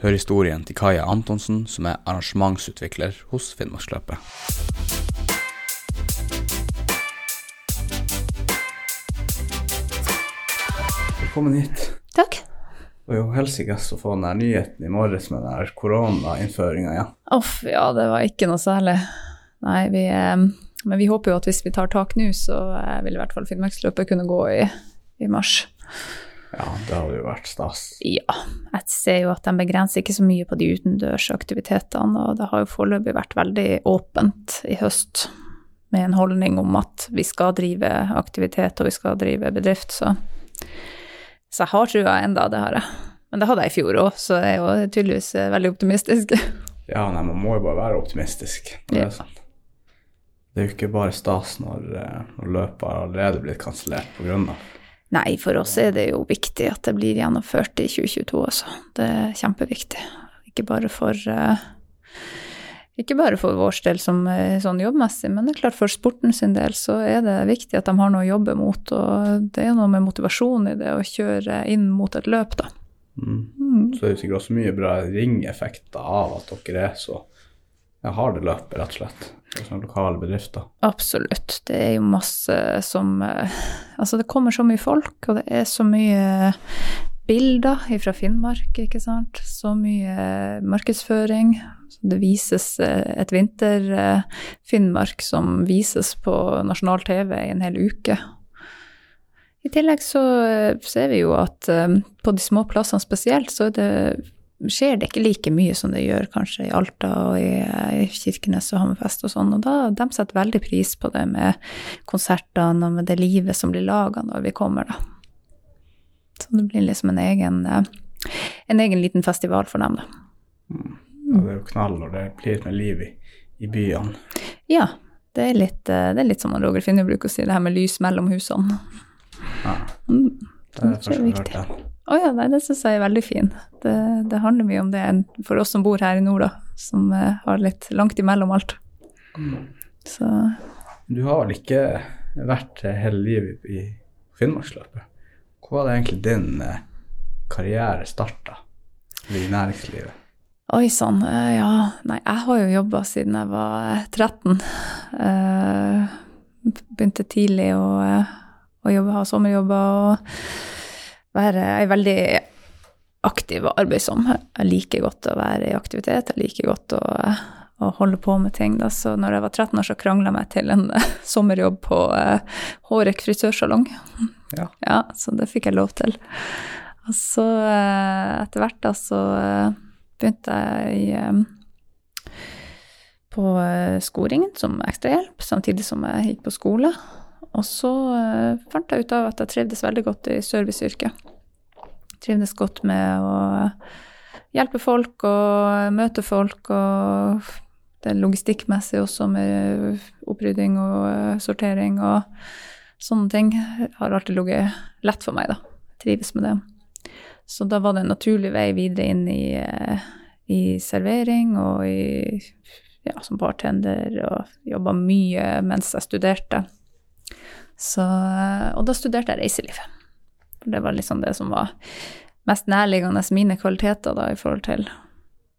Hør historien til Kaja Antonsen, som er arrangementsutvikler hos Finnmarksløpet. Velkommen hit. Takk. Det var jo helsikes å få den der nyheten i morges med den der koronainnføringa igjen. Uff, ja, det var ikke noe særlig. Nei, vi eh, Men vi håper jo at hvis vi tar tak nå, så eh, vil i hvert fall Finnmarksløpet kunne gå i, i mars. Ja, det hadde jo vært stas. Ja, jeg ser jo at de begrenser ikke så mye på de utendørsaktivitetene, og det har jo foreløpig vært veldig åpent i høst med en holdning om at vi skal drive aktivitet og vi skal drive bedrift, så Så jeg har trua enda, det har jeg. Men det hadde jeg i fjor òg, så jeg er jo tydeligvis eh, veldig optimistisk. Ja, nei, man må jo bare være optimistisk. Det er sånn. Det er jo ikke bare stas når, eh, når løpet har allerede blitt kansellert pga. Nei, for oss er det jo viktig at det blir gjennomført i 2022 også. Det er kjempeviktig. Ikke bare for eh, ikke bare for vår del som sånn jobbmessig, men det er klart for sporten sin del så er det viktig at de har noe å jobbe mot, og det er noe med motivasjon i det å kjøre inn mot et løp, da. Mm. Mm. Så det er sikkert også mye bra ringeffekter av at dere er så ja, har det løpet, rett og slett. Sånne lokale bedrifter. Absolutt. Det er jo masse som eh, Altså, det kommer så mye folk, og det er så mye bilder fra Finnmark, ikke sant. Så mye markedsføring. Det vises eh, et vinter-Finnmark som vises på nasjonal TV i en hel uke. I tillegg så eh, ser vi jo at eh, på de små plassene spesielt, så er det skjer det ikke like mye som det gjør kanskje i Alta og i, i Kirkenes og Hammerfest og sånn, og da de setter veldig pris på det med konsertene og med det livet som blir laga når vi kommer, da. Så det blir liksom en egen, eh, en egen liten festival for dem, da. Ja, det er jo knall når det blir mer liv i, i byene. Ja, det er litt, eh, det er litt som Roger Finne bruker å si, det her med lys mellom husene. Ja, Mm. det er Det første jeg har hørt. Å ja, nei, det syns jeg er veldig fin. Det, det handler mye om det for oss som bor her i nord, da, som eh, har litt langt imellom alt. Så Du har vel ikke vært hele livet i Finnmarksløpet? Hvor var det egentlig din eh, karriere starta i næringslivet? Oi sann, eh, ja. Nei, jeg har jo jobba siden jeg var eh, 13. Eh, begynte tidlig å, å jobbe, ha sommerjobber og være er veldig aktiv og arbeidsom. Jeg liker godt å være i aktivitet, jeg liker godt å, å holde på med ting. Da. Så når jeg var 13 år, så krangla jeg meg til en eh, sommerjobb på uh, Hårek frisørsalong. Ja. Ja, så det fikk jeg lov til. Og så uh, etter hvert da så uh, begynte jeg i, eh, på Skoringen som ekstrahjelp, samtidig som jeg gikk på skole. Og så eh, fant jeg ut av at jeg trivdes veldig godt i serviceyrket. Trivdes godt med å hjelpe folk og møte folk og det logistikkmessig også med opprydding og eh, sortering og sånne ting har alltid ligget lett for meg, da. Trives med det. Så da var det en naturlig vei videre inn i, eh, i servering og i, ja, som bartender, og jobba mye mens jeg studerte. Så, eh, og da studerte jeg reiseliv. Det var liksom det som var mest nærliggende mine kvaliteter da, i forhold til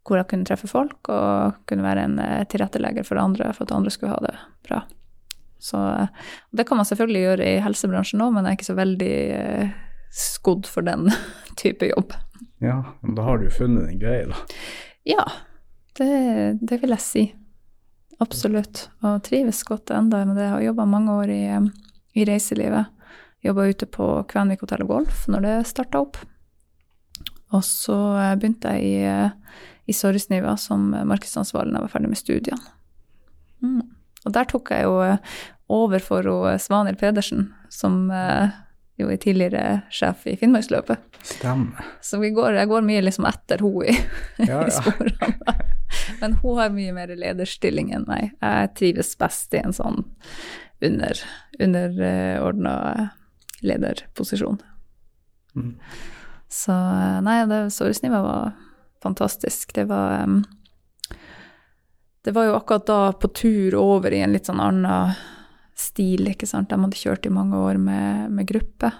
hvor jeg kunne treffe folk og kunne være en eh, tilrettelegger for andre, for at andre skulle ha det bra. Så eh, det kan man selvfølgelig gjøre i helsebransjen òg, men jeg er ikke så veldig skodd for den type jobb. Ja, men da har du funnet en greie, da. Ja, det, det vil jeg si. Absolutt. Og trives godt enda med det. Jeg har jobba mange år i, eh, i reiselivet. Jobba ute på Kvenvik hotell og golf når det starta opp. Og så eh, begynte jeg i, eh, i Sorgsniva som markedsansvarlig da jeg var ferdig med studiene. Mm. Og der tok jeg jo over for Svanhild Pedersen, som jo er tidligere sjef i Finnmarksløpet. Stemmer. Så vi går, jeg går mye liksom etter henne i, Ja, i sporene. Men hun har mye mer lederstilling enn meg. Jeg trives best i en sånn under, underordna lederposisjon. Mm. Så nei, det Sorgsniva var fantastisk. Det var um, Det var jo akkurat da på tur over i en litt sånn annen stil, ikke sant. De hadde kjørt i mange år med, med gruppe.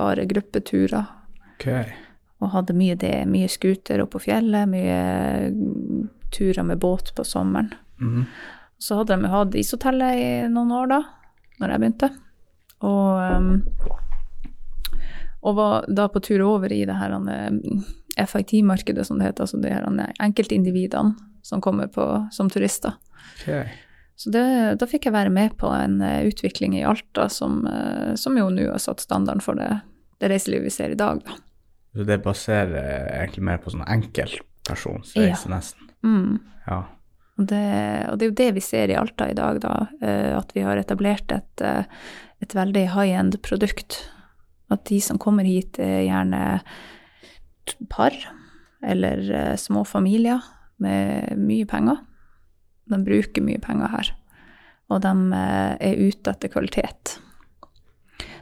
Bare gruppeturer. Okay. Og hadde mye det. Mye scooter opp på fjellet, mye mm, turer med båt på sommeren. Mhm. Så hadde de hatt ishotellet i noen år da, når jeg begynte. Og, um, og var da på tur over i det her um, FIT-markedet, som det heter, altså de her enkeltindividene som kommer på som turister. Ok. Så det, da fikk jeg være med på en eh, utvikling i Alta som, eh, som jo nå har satt standarden for det, det reiselivet vi ser i dag, da. Så det baserer egentlig mer på sånn enkeltpersonsreise, nesten. Mm. Ja. Og det, og det er jo det vi ser i Alta i dag, da. eh, At vi har etablert et, eh, et veldig high-end produkt. At de som kommer hit, er gjerne par eller eh, små familier med mye penger. De bruker mye penger her. Og de eh, er ute etter kvalitet.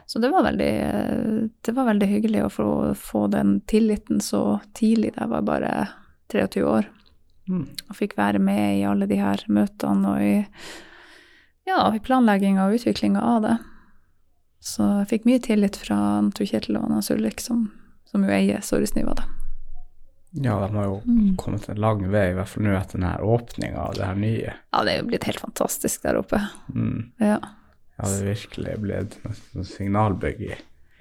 Så det var veldig, eh, det var veldig hyggelig å få, få den tilliten så tidlig. Jeg var bare 23 år Mm. og fikk være med i alle de her møtene og i, ja, i planlegginga og utviklinga av det. Så jeg fikk mye tillit fra Tor Kjetil og Anna Sullik, som, som jo eier Sorrisniva, da. Ja, de har jo Mm. kommet en lang vei, i hvert fall nå etter denne åpninga av det her nye. Ja, det er jo blitt helt fantastisk der oppe. Mm. Ja, Ja, det er virkelig blitt nesten signalbygg i,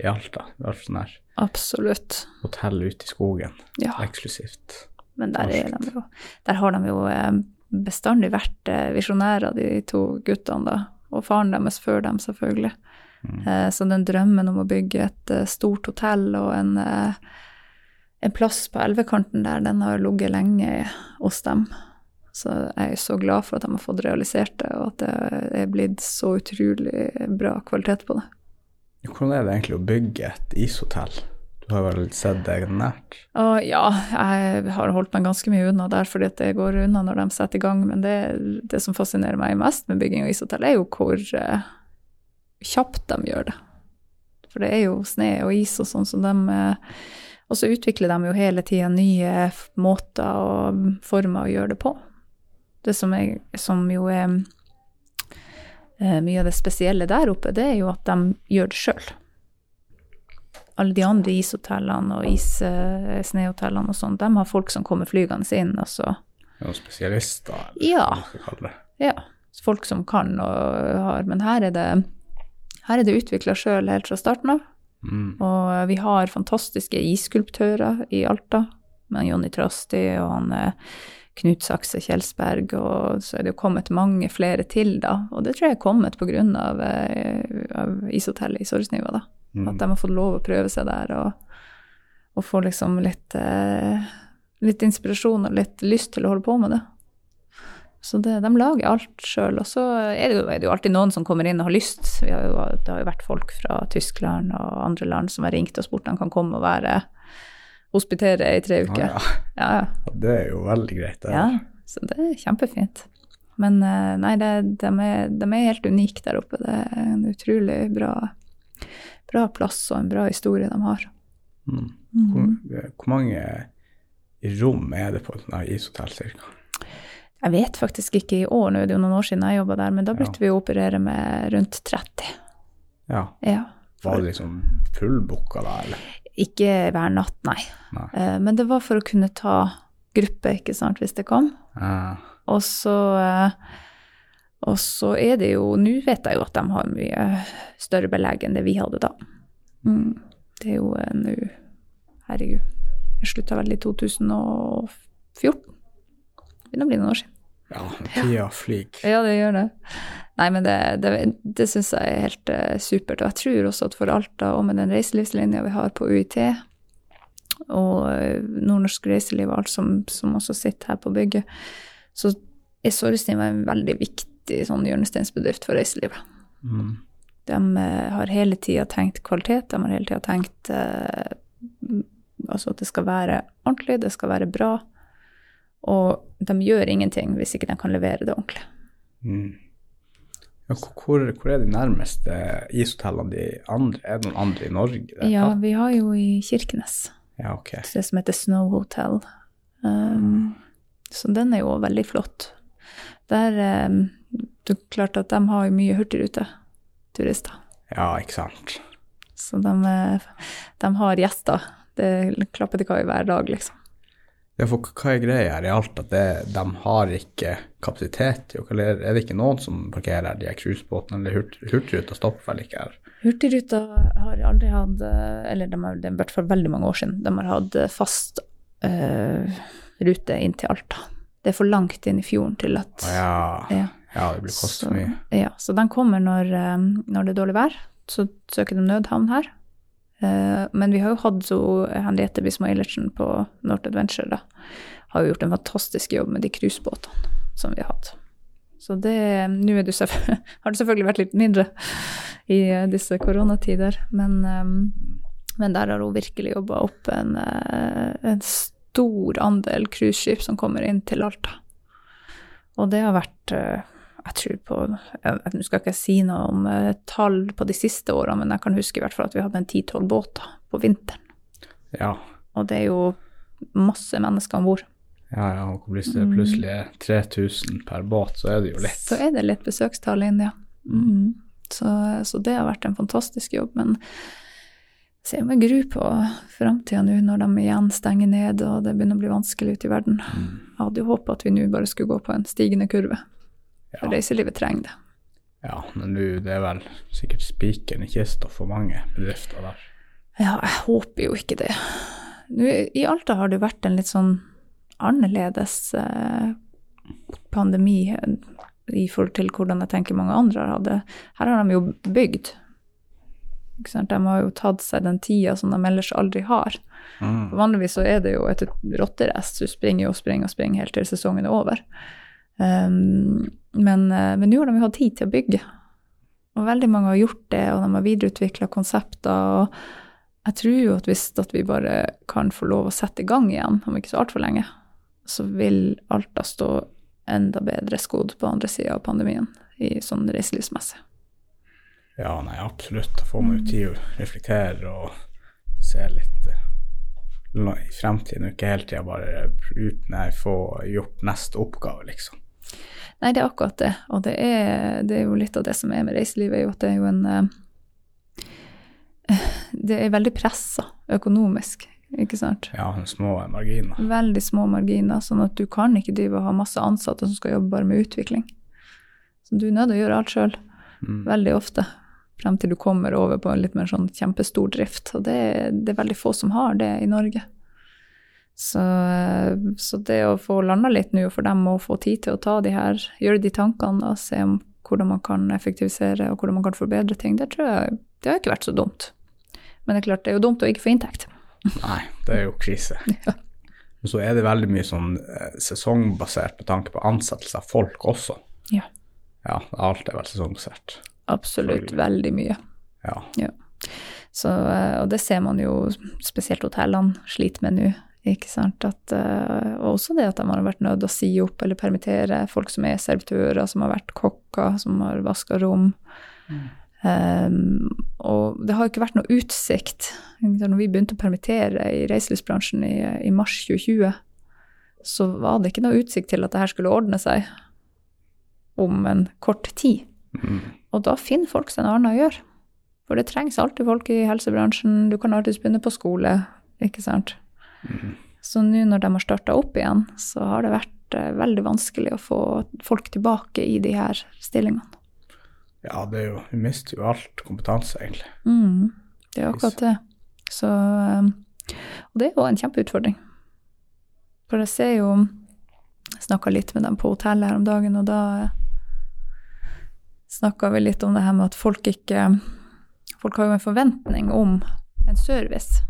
i Alta. Det er sånn her absolutt. hotell ute i skogen, Ja, eksklusivt. men der, er de jo, der har de jo eh, bestandig vært eh, visjonærer, de to guttene, da. Og faren deres før dem, selvfølgelig. Mm. Eh, Så den drømmen om å bygge et stort hotell og en, en plass på elvekanten der, den har ligget lenge hos dem. Så jeg er så glad for at de har fått realisert det, og at det er blitt så utrolig bra kvalitet på det. Hvordan er det egentlig å bygge et ishotell? Du har vel sett det nært? Og ja, jeg har holdt meg ganske mye unna der, fordi det går unna når de setter i gang. Men det, det som fascinerer meg mest med bygging av ishotell, er jo hvor eh, kjapt de gjør det. For det er jo sne og is og sånn, så de eh, Og så utvikler de jo hele tida nye måter og former å gjøre det på. Det som, er, som jo er eh, mye av det spesielle der oppe, det er jo at de gjør det sjøl alle de andre ishotellene og is, eh, snehotellene og sånn, de har folk som kommer flygende inn, og så Noen spesialister? eller Ja. hva man skal kalle det. Ja, folk som kan og har. Men her er det, her er det utvikla sjøl helt fra starten av. Mm. Og vi har fantastiske isskulptører i Alta, med Jonny Trasti og han eh, Knut Sakse Kjelsberg, og så er det jo kommet mange flere til, da. Og det tror jeg er kommet på grunn av, eh, av ishotellet i Sorgsniva, da. Mm. At de har fått lov å prøve seg der og, og få liksom litt, eh, litt inspirasjon og litt lyst til å holde på med det. Så det, de lager alt sjøl. Og så er det, jo, er det jo alltid noen som kommer inn og har lyst. Vi har jo, det har jo vært folk fra Tyskland og andre land som har ringt og spurt om de kan komme og være hospitere i tre uker. Ah, Ja, ja. ja. Det er jo veldig greit. Det. ja, så det er kjempefint. Men eh, nei, det, de, er, de er helt unike der oppe. Det er en utrolig bra, bra plass og en bra historie de har. Mm. Hvor, hvor mange rom er det på et ishotell cirka? Jeg vet faktisk ikke i år, nå er det jo noen år siden jeg jobba der, men da brukte vi å operere med rundt 30. Ja. Ja. Var det liksom fullbooka da, eller? Ikke hver natt, nei. Nei. Uh, Men det var for å kunne ta gruppe, ikke sant, hvis det kom. Ja. Og så uh, Og så er det jo Nå vet jeg jo at de har mye større belegg enn det vi hadde da. Mm. Det er jo eh, nå Herregud. Jeg slutta vel i 2014. Begynner å bli noen år siden. ja, tida flyr. Ja, det gjør det. Nei, men det, det, det syns jeg er helt uh, supert. Og jeg tror også at for Alta, og med den reiselivslinja vi har på UiT, og uh, Nordnorsk Reiseliv og alt som, som også sitter her på bygget, så er Sorresniva en veldig viktig sånn hjørnesteinsbedrift for reiselivet. Mm. De eh, har hele tida tenkt kvalitet, de har hele tida tenkt eh, altså at det skal være ordentlig, det skal være bra. Og de gjør ingenting hvis ikke de kan levere det ordentlig. Mm. Ja, hvor, hvor er de nærmeste ishotellene de andre? Er det noen andre i Norge? Ja, vi har jo i Kirkenes ja okay. det som heter Snow Hotel. Um, så den er jo veldig flott. Der um, Det er klart at de har mye hurtigruteturister. Ja, ikke sant. Så de, eh, de har gjester Det klapper til kai hver dag, liksom. Ja, for hva er greia her i Alta? Det, de har ikke kapasitet til å Eller er det ikke noen som parkerer de her cruisebåtene? Eller hurt, Hurtigruta stopper vel ikke her? Hurtigruta har aldri hatt eh, Eller de har, det er i hvert fall veldig mange år siden. De har hatt fast øh, rute inn til Alta. Det er for langt inn i fjorden til at ja. ja. ja, det blir kostet Så- mye. Ja, så den kommer når, eh, når det er dårlig vær. Så søker de nødhavn her. Eh, Men vi har jo hatt Henriette Bisma Eilertsen på North Adventure, da. Har jo gjort en fantastisk jobb med de cruisebåtene som vi har hatt. Så det Nå har det selvfølgelig vært litt mindre i eh, disse koronatider, men, eh, men der har hun virkelig jobba opp en, eh, en stor andel cruiseskip som kommer inn til Alta. Og det har vært jeg tror på Nå skal ikke jeg si noe om uh, tall på de siste årene, men jeg kan huske i hvert fall at vi hadde en ti-tolv båter på vinteren. Ja. Og det er jo masse mennesker om bord. Ja, ja, og hvis det plutselig er 3000 per båt, så er det jo litt. Så er det litt besøkstall inn, ja. Mm. Så, så det har vært en fantastisk jobb. Men jeg ser med gru på framtida nå, når de igjen stenger ned og det begynner å bli vanskelig ute i verden. Jeg hadde jo håpa at vi nå bare skulle gå på en stigende kurve. Ja, reiselivet trenger det. ja men du, det er vel sikkert spikeren i kista for mange bedrifter der. Ja, jeg håper jo ikke det. Nå, I Alta har det vært en litt sånn annerledes eh, pandemi eh, i forhold til hvordan jeg tenker mange andre har hatt det. Her har de jo bygd. De har jo tatt seg den tida som de ellers aldri har. Mm. Vanligvis så er det jo et rotterest, du springer og springer og springer helt til sesongen er over. Um, men eh, men nå har de hatt tid til å bygge. Og veldig mange har gjort det, og de har videreutvikla konsepter. og jeg tror jo at hvis at vi bare kan få lov å sette i gang igjen, om ikke så altfor lenge, så vil Alta stå enda bedre skodd på andre sida av pandemien, i sånn reiselivsmessig. Ja, nei, absolutt. Da får man jo tid å reflektere og se litt eh, i fremtiden, og ikke hele tida bare ut, nei, få gjort neste oppgave, liksom. Nei, det er akkurat det. Og det er, det er jo litt av det som er med reiselivet, er jo at det er jo en eh, Det er veldig pressa økonomisk, ikke sant. Ja, små marginer. Veldig små marginer, sånn at du kan ikke drive og ha masse ansatte som skal jobbe bare med utvikling. Så du er nødt til å gjøre alt sjøl, Mm. veldig ofte. Frem til du kommer over på en litt mer sånn kjempestor drift. Og det, det er veldig få som har det i Norge. Så, så det å få landa litt nå, for dem å få tid til å ta de her, gjøre de tankene og se om hvordan man kan effektivisere og hvordan man kan forbedre ting, det tror jeg det har ikke vært så dumt. Men det er klart, det er jo dumt å ikke få inntekt. Nei, det er jo krise. Ja. Så er det veldig mye sånn eh, sesongbasert med tanke på ansettelse av folk også. Ja. Ja, alt er vel sesongbasert. Absolutt veldig mye. Ja. Så, eh, og det ser man jo spesielt hotellene sliter med nå. Ikke sant? At, eh, og også det at de har vært nødt til å si opp eller permittere folk som er servitører, som har vært kokker, som har vaska rom. Um, og det har ikke vært noe utsikt. Når vi begynte å permittere i reiselivsbransjen i, i mars 2020, så var det ikke noe utsikt til at det her skulle ordne seg om en kort tid. Mm. Og da finner folk seg en annen å gjøre. For det trengs alltid folk i helsebransjen. Du kan alltids begynne på skole, ikke sant. Mm. Så nå når de har starta opp igjen, så har det vært eh, veldig vanskelig å få folk tilbake i de her stillingene. Ja, det er jo Vi mister jo alt kompetanse, egentlig. Mm, det er akkurat det. Så eh, Og det er jo en kjempeutfordring. For jeg ser jo Jeg snakka litt med dem på hotellet her om dagen, og da snakka vi litt om det her med at folk ikke Folk har jo en forventning om en service.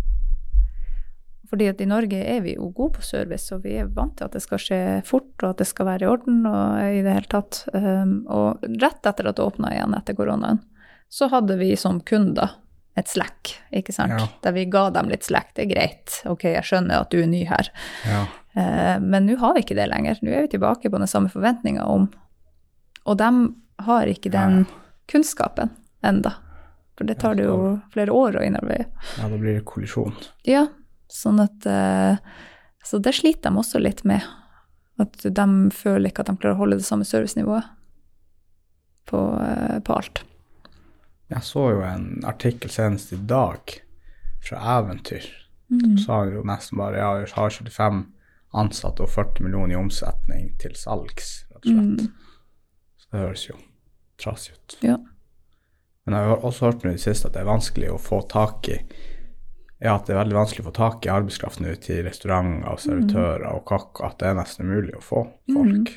Fordi at i Norge er vi jo gode på service, og vi er vant til at det skal skje fort, og at det skal være i orden og i det hele tatt. Um, og rett etter at det åpna igjen etter koronaen, så hadde vi som kunder et slack, ikke sant? Ja. Der vi ga dem litt slack. Det er greit, ok, jeg skjønner at du er ny her. Ja. Uh, men nå har vi ikke det lenger. Nå er vi tilbake på den samme forventninga om Og de har ikke den kunnskapen enda. For det tar det jo flere år å innarbeide. ja, da blir det kollisjon. Ja, sånn at eh, Så det sliter de også litt med. At de føler ikke at de klarer å holde det samme servicenivået på, eh, på alt. Jeg så jo en artikkel senest i dag fra Eventyr, Mm. Sa jo nesten bare ja, jeg har 75 ansatte og 40 millioner i omsetning til salgs, rett og slett. Mm. Så det høres jo trasig ut. Ja. Men jeg har også hørt nå i det siste at det er vanskelig å få tak i ja, at det er veldig vanskelig å få tak i arbeidskraft nå til restauranter og servitører og kokker, at det er nesten umulig å få folk.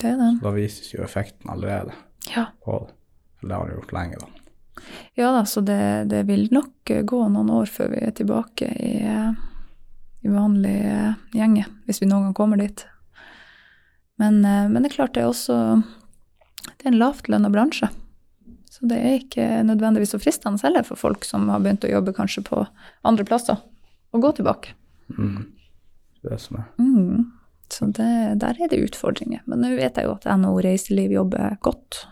Det er det. Da vises jo effekten allerede Ja. på det. Eller det har det gjort lenge, da. Ja da, så det, det vil nok eh, gå noen år før vi er tilbake i, i vanlig eh, gjenge, hvis vi noen gang kommer dit. Men, eh, men det er klart det er også Det er en lavtlønna bransje. Så det er ikke nødvendigvis så fristende heller for folk som har begynt å jobbe kanskje på andre plasser, å gå tilbake. Mm. Det er er. Mm. Så det, der er det utfordringer. Men nå vet jeg jo at NHO Reiseliv jobber godt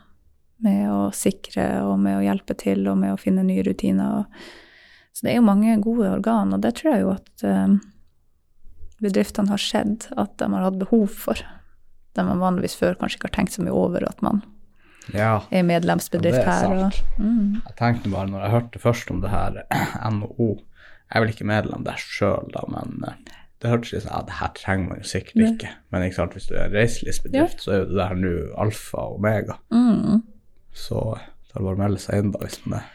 med å sikre og med å hjelpe til og med å finne nye rutiner. Så det er jo mange gode organ, og det tror jeg jo at eh, bedriftene har sett at de har hatt behov for. Det man vanligvis før kanskje ikke har tenkt så mye over at man Ja, er medlemsbedrift Ja, det er her. Og, mm, jeg tenkte bare når jeg hørte først om det her NHO Jeg er vel ikke medlem der sjøl, da, men eh, det hørtes litt sånn ja, det her trenger man jo sikkert ikke. Men ikke sant, hvis du er en reiselivsbedrift, så er jo det der nå alfa og omega. mm, Så det er bare å melde seg inn, da, hvis man er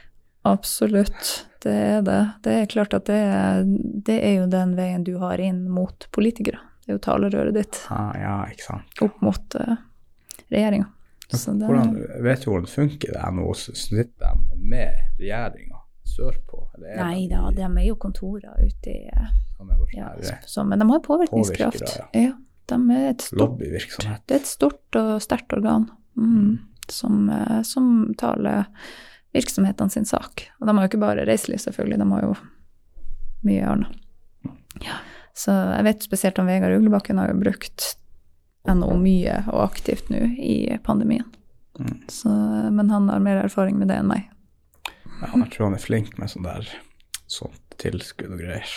absolutt, det er det. Det er klart at det er, det er jo den veien du har inn mot politikere. Det er jo talerøret ditt ah, Ja, ikke sant. opp mot uh, regjeringa. Så det, Hvordan, vet du hvordan funker, det nå? Sitter de med regjeringa sørpå? Eller Nei da, de er jo kontorer ute i eh, ja, så, Men de har påvirkningskraft. Påvirkere, ja. de er stort, det er et stort og sterkt organ mm, som, eh, som taler virksomhetene sin sak. Og de har jo ikke bare reiseliv, selvfølgelig, de har jo mye annet. Ja. Så jeg vet spesielt om Vegard Uglebakken har jo brukt NHO mye og aktivt nå i pandemien. Mm. Så, men han har mer erfaring med det enn meg. Ja, jeg tror han er flink med sånn der sånt tilskudd og greier.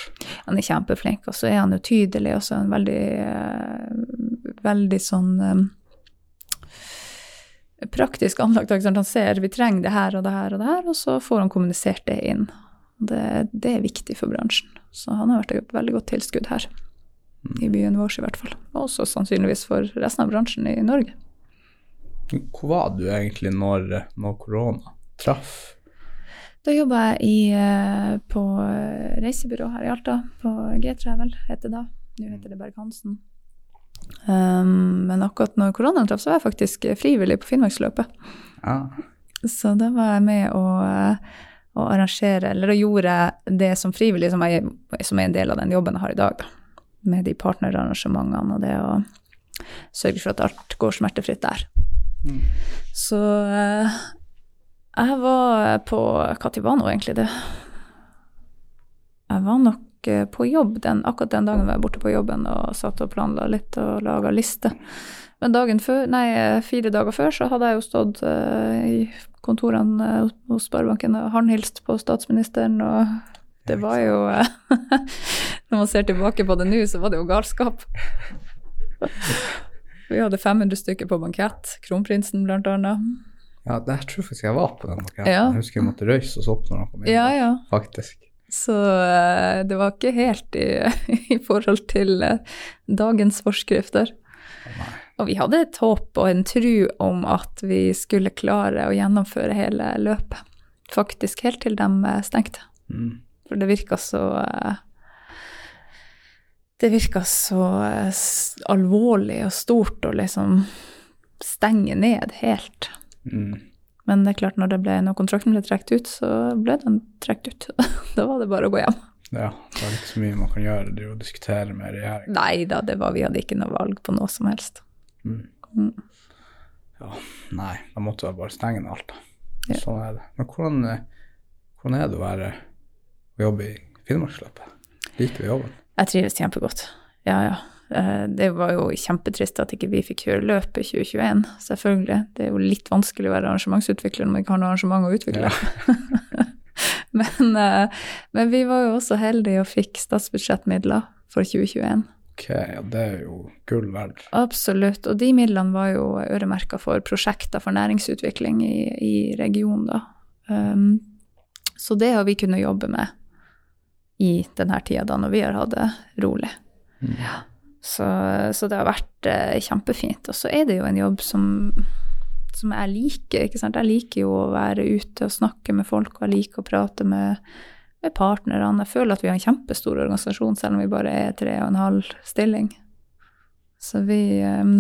Han er kjempeflink, og så er han jo tydelig, og så er han veldig, eh, veldig sånn eh, praktisk anlagt. ikke? Han ser vi trenger det her og det her og det her, og så får han kommunisert det inn. Det, det er viktig for bransjen. Så han har vært et veldig godt tilskudd her. I byen vår i hvert fall. Og også sannsynligvis for resten av bransjen i Norge. Hvor var du egentlig når, når korona traff? Da jobba jeg i, eh, på eh, reisebyrå her i Alta, på G-Travel, het det da. Nå heter det Berg-Hansen. Um, men akkurat når koronaen traff, så var jeg faktisk frivillig på Finnmarksløpet. Ja. Så da var jeg med å, eh, å arrangere, eller da gjorde jeg det som frivillig, som, jeg, som er en del av den jobben jeg har i dag, da. Med de partnerarrangementene og det å sørge for at alt går smertefritt der. Mm. Så eh, jeg var på Når var nå egentlig det? Jeg var nok eh, på jobb den, akkurat den dagen var jeg borte på jobben og satt og planla litt og laga liste. Men dagen før, nei, fire dager før så hadde jeg jo stått eh, i kontorene eh, hos Sparebanken og håndhilst på statsministeren, og det var jo eh, Når man ser tilbake på det nå, så var det jo galskap. Vi hadde 500 stykker på bankett, kronprinsen blant annet. ja, tror jeg faktisk jeg var på den. banketten. Ja. Jeg husker jeg måtte røyse oss opp når han kom inn. Ja, ja. Faktisk. Så eh, det var ikke helt i, i forhold til eh, dagens forskrifter. Nei. Og vi hadde et håp og en tru om at vi skulle klare å gjennomføre hele løpet. Faktisk helt til de stengte. Mm. For det virka så eh, Det virka så eh, alvorlig og stort å liksom stenge ned helt. Mm. Men det er klart, når, det ble, når kontrakten ble trukket ut, så ble den trukket ut. da var det bare å gå hjem. Ja, det er ikke så mye man kan gjøre. Det er jo å diskutere med regjeringen. Nei da, det var, vi hadde ikke noe valg på noe som helst. Mm. Mm. Ja, nei, da måtte jeg bare stenge ned alt. Ja. Sånn er det. Men hvordan, eh, hvordan er det å være å jobbe i Finnmarksløpet? Liker du jobben? Jeg trives kjempegodt. Ja, ja. Eh, Det var jo kjempetrist at ikke vi fikk kjøre løpet i 2021, selvfølgelig. Det er jo litt vanskelig å være arrangementsutvikler når man ikke har noe arrangement å utvikle. men, eh, men vi var jo også heldige og fikk statsbudsjettmidler for 2021. Ok, ja, det er jo gull verdt. Absolutt. Og de midlene var jo øremerka for prosjekter for næringsutvikling i, i regionen, da. Um, så det har vi kunnet jobbe med i denne tida da når vi har hatt det rolig. Mm. Ja. Så, så det har vært eh, kjempefint. Og så er det jo en jobb som, som jeg liker. ikke sant? Jeg liker jo å være ute og snakke med folk, og jeg liker å prate med, med partnerne. Jeg føler at vi har en kjempestor organisasjon, selv om vi bare er tre og en halv stilling. Så vi, eh,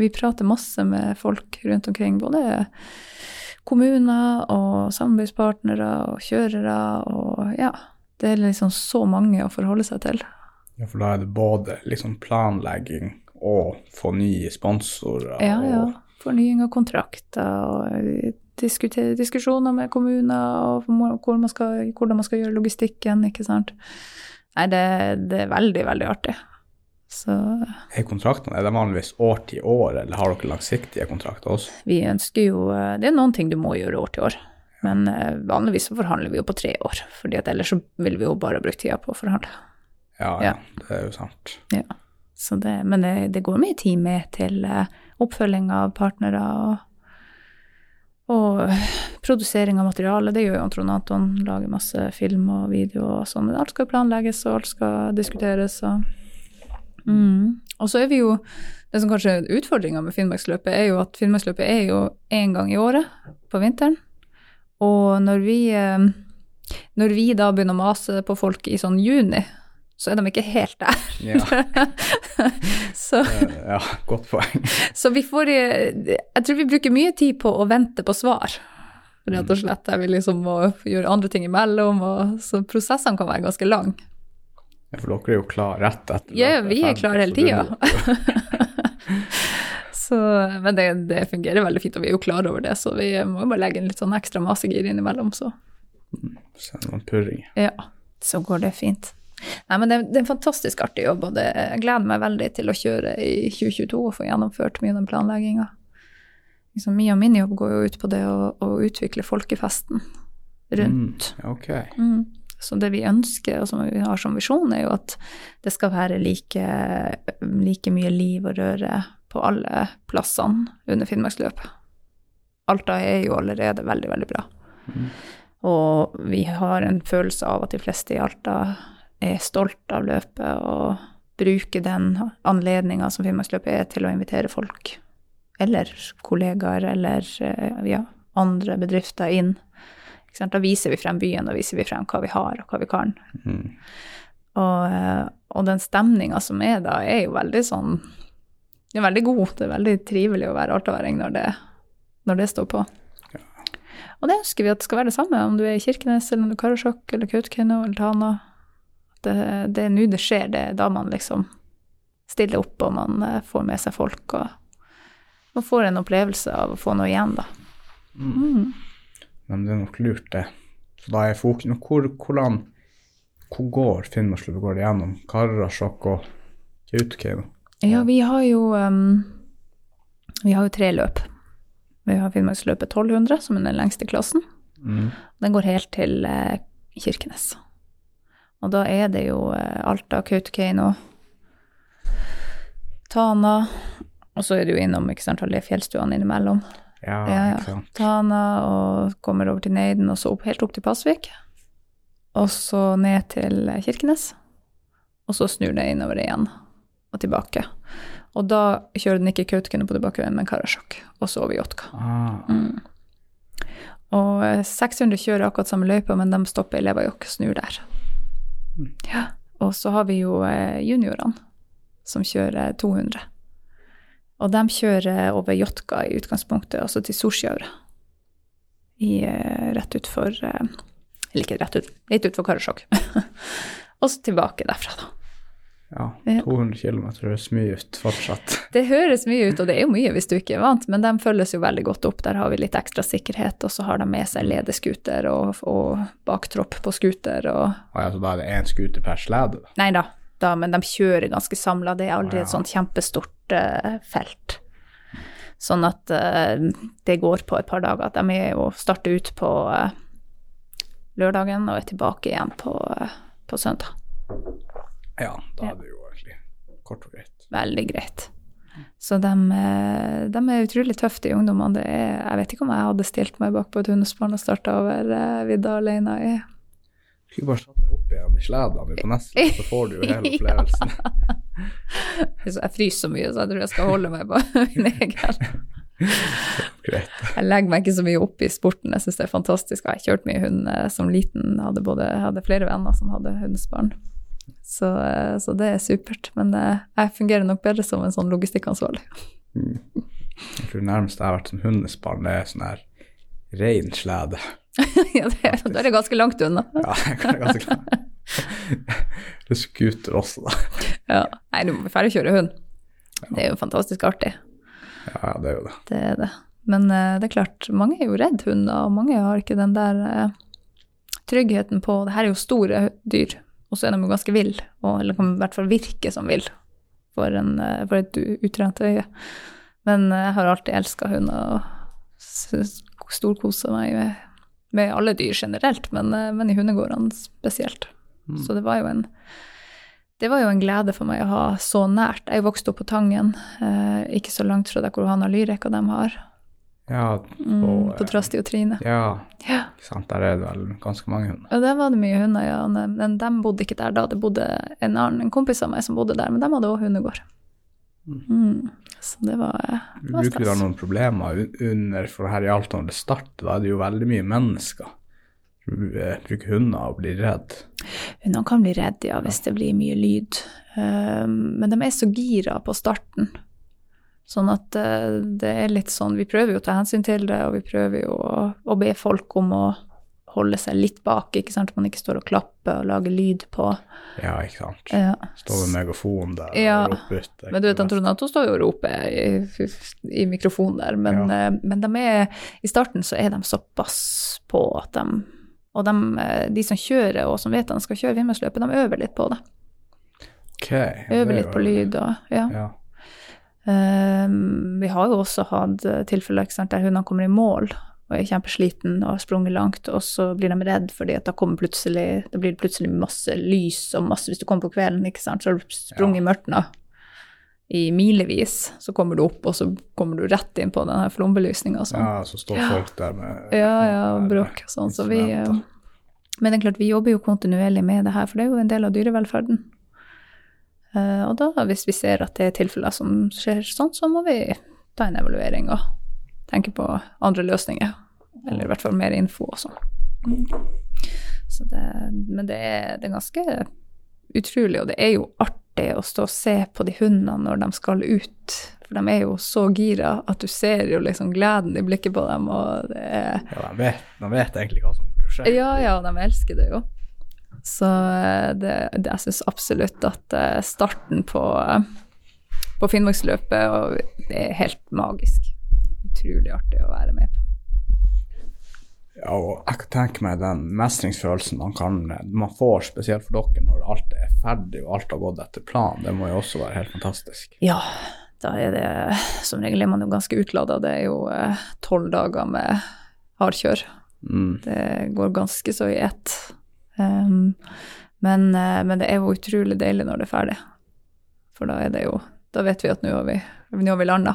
vi prater masse med folk rundt omkring, både kommuner og samarbeidspartnere og kjørere og ja. Det er liksom så mange å forholde seg til. Ja, for da er det både liksom planlegging og få nye sponsorer. Ja, ja. Fornying av kontrakter og diskusjoner med kommuner og hvor man skal, hvordan man skal gjøre logistikken, ikke sant. Nei, det, det er veldig, veldig artig. Så er kontraktene er det vanligvis år til år, eller har dere langsiktige kontrakter også? vi ønsker jo Det er noen ting du må gjøre år til år. Men eh, vanligvis så forhandler vi jo på tre år, fordi at ellers så vil vi jo bare bruke tida på å forhandle. Ja, Ja. ja, det er jo sant. Ja. Så det, men det, det går mye tid med til eh, oppfølging av partnere og, og produsering av materiale. Det gjør jo Trond Anton, lager masse film og video og sånn. Alt skal planlegges, og alt skal diskuteres. Og, mm. og så er vi jo Det som kanskje er utfordringa med Finnmarksløpet, er jo at Finnmarksløpet er jo én gang i året på vinteren. Og når vi, eh, når vi da begynner å mase på folk i sånn juni, så er de ikke helt der. Ja, så, ja godt poeng. så vi får eh, Jeg tror vi bruker mye tid på å vente på svar. Rett og slett. Jeg vil liksom må gjøre andre ting imellom, og, så prosessene kan være ganske lange. Ja, for dere er jo klar rett etter. Ja, vi er klare hele tida. så, men det, det fungerer veldig fint, og vi er jo klar over det, så vi må jo bare legge en litt sånn ekstra masegir innimellom, så blir- Send noen purringer. ja, så går det fint. Nei, men det, det er en fantastisk artig jobb, og det, jeg gleder meg veldig til å kjøre i 2022 og få gjennomført mye av den planlegginga. Liksom, mye av min jobb går jo ut på det å, å utvikle folkefesten rundt. Mm, okay. ok. Mm. Så det vi ønsker, og som vi har som visjon, er jo at det skal være like, like mye liv og røre på alle plassene under Finnmarksløpet. Alta er jo allerede veldig, veldig bra. Mm. Og vi har en følelse av at de fleste i Alta er stolt av løpet og bruker den anledninga som Finnmarksløpet er til å invitere folk, eller kollegaer, eller eh, ja, andre bedrifter inn. Da viser vi frem byen, da viser vi frem hva vi har, og hva vi kan. Mm. Og, eh, og den stemninga som er da, er jo veldig sånn Den er veldig god. Det er veldig trivelig å være altaværing når det, når det står på. Og det ønsker vi at det skal være det samme, om du er i Kirkenes eller om du er Karasjok eller Kautokeino eller Tana. Det, det er nå det skjer, det er da man liksom stiller opp og man eh, får med seg folk og man får en opplevelse av å få noe igjen, da. Mm. Men det er nok lurt, det. Så da er fokus hvor, hvordan, hvor går Finnmarksløpet? Går det gjennom Karasjok og Kautokeino? Ja, vi har jo um, Vi har jo tre løp. Vi har Finnmarksløpet 1200, som er den lengste klassen. Mm. Den går helt til uh, Kirkenes. Og da er det jo uh, Alta, Kautokeino, Tana, og så er det jo innom ikke sant, alle fjellstuene innimellom. Ja, Ja, ja. Tana og kommer over til Neiden, og så opp, helt opp til Pasvik. Og så ned til eh, Kirkenes. Og så snur det innover igjen og tilbake. Og da kjører den ikke Kautokeino på tilbakeveien, men Karasjok. Og så over Jotka. Ah, Mm. Og eh, 600 kjører akkurat samme løypa, men de stopper i Levajok snur der. Mm. Ja. Og så har vi jo eh, juniorene, som kjører 200. Og de kjører over Jotka i utgangspunktet, altså til eh, rett utfor eh, Eller ikke rett ut, litt utfor Karasjok. og så tilbake derfra, da. Ja, Ja. 200 km høres mye ut fortsatt. Det høres mye ut, og det er jo mye hvis du ikke er vant, men de følges jo veldig godt opp. Der har vi litt ekstra sikkerhet, og så har de med seg ledeskuter og, og baktropp på skuter og Ah, ja, så da er det én scooter per slede? Nei da, da, men de kjører ganske samla. Det er aldri Ja. et sånt kjempestort uh, felt. Sånn at uh, det går på et par dager. De er jo starter ut på uh, lørdagen og er tilbake igjen på, på søndag. Ja, da er det jo egentlig kort og greit. Veldig greit. Så de, eh, de er utrolig tøffe, de ungdommene. Det jeg vet ikke om jeg hadde stilt meg bak på et hundespann og starta over eh, vidda alene i Skulle bare satt deg opp igjen i sledene på Nesla, så får du jo hele opplevelsen. Jeg fryser så mye, så jeg tror jeg skal holde meg på min egen. Jeg legger meg ikke så mye opp i sporten, jeg syns det er fantastisk. Jeg har kjørt mye hund eh, som liten, jeg hadde, både, hadde flere venner som hadde hundesbarn. Så, eh, så det er supert. Men eh, jeg fungerer nok bedre som en sånn logistikkansvarlig. Jeg tror nærmest jeg har vært som hundespann, det er sånn her rein slede. ja, det, da er det ganske langt unna. Ja, det er ganske langt. Det er scooter også, da. Ja. Nei, du må bli ferdig å kjøre hund. Det er jo fantastisk artig. Ja, det er jo det. Det er det. Men uh, det er klart, mange er jo redd hunder, og mange har ikke den der uh, tryggheten på Det her er jo store dyr, og så er de jo ganske ville, og eller kan i hvert fall virke som vill for, en, eh, for et utrent øye. Men eh, jeg har alltid elska hunder og storkosa meg med, med alle dyr generelt, men, eh, men i hundegårdene spesielt. Så det var jo en det var jo en glede for meg å ha så nært. Jeg vokste opp på Tangen, eh, ikke så langt fra der hvor Hanna Lyrek og dem har. Ja, Mm, på eh, Trasti og Trine. ja, Ja. sant. Der er det vel ganske mange hunder. Og der var det mye hunder, ja. Men de bodde ikke der da. Det bodde en annen en kompis av meg som bodde der, men de hadde òg hundegård. Mm. Så det var, eh, det var Bruker du da noen problemer under, for her i Alta når det starter, da er det jo veldig mye mennesker. Du eh, bruker hunder og blir redd. Hundene kan bli redde, ja, hvis det blir mye lyd. Um, men de er så gira på starten. Sånn at eh, det er litt sånn Vi prøver jo å ta hensyn til det, og vi prøver jo å, å be folk om å holde seg litt bak, ikke sant, man ikke står og klapper og lager lyd på. Ja, ikke sant. Ja. Står med megafon der Ja, og roper ut. Men du vet, Trond Anton står jo og roper i, i mikrofonen der, men, Ja. eh, men de er, i starten så er de såpass på at de Og de, eh, de som kjører, og som vet at de skal kjøre Vimmersløpet, de øver litt på det. Okay, Øver er litt på lyd og Ja. Ja. Um, vi har jo også hatt eh, tilfeller ikke sant, der hundene kommer i mål og er kjempesliten og har sprunget langt, og så blir de redd fordi at da kommer plutselig, da blir det plutselig masse lys og masse Hvis du kommer på kvelden, ikke sant, så har du sprunget i mørket i milevis, så kommer du opp, og så kommer du rett inn på den flombelysninga sånn. ja, så står folk der med Ja, ja, og bråk og sånn. Så vi, eh, men det er klart, vi jobber jo kontinuerlig med det her, for det er jo en del av dyrevelferden. Eh, Og da, hvis vi ser at det er tilfeller som skjer sånn, så må vi ta en evaluering og tenke på andre løsninger. Eller i hvert fall mer info og sånn. Så det, men det er, det er ganske utrolig, og det er jo artig å stå og se på de hundene når de skal ut. For de er jo så gira at du ser jo liksom gleden i blikket på dem, og det er Ja, de vet, de vet egentlig hva som kommer til å skje. ja, ja, de elsker det jo. Så eh, det, det, jeg syns absolutt at eh, starten på, på Finnmarksløpet er helt magisk. Utrolig artig å være med på. Ja, og jeg kan tenke meg den mestringsfølelsen man, kan, man får, spesielt for dere, når alt er ferdig og alt har gått etter planen. Det må jo også være helt fantastisk. Ja, da er det Som regel er man jo ganske utlada. Det er jo eh, tolv dager med hardkjør. Mm. Det går ganske så i ett. Um, men, eh, men det er jo utrolig deilig når det er ferdig. For da er det jo Da vet vi at nå har vi, nå har vi landa.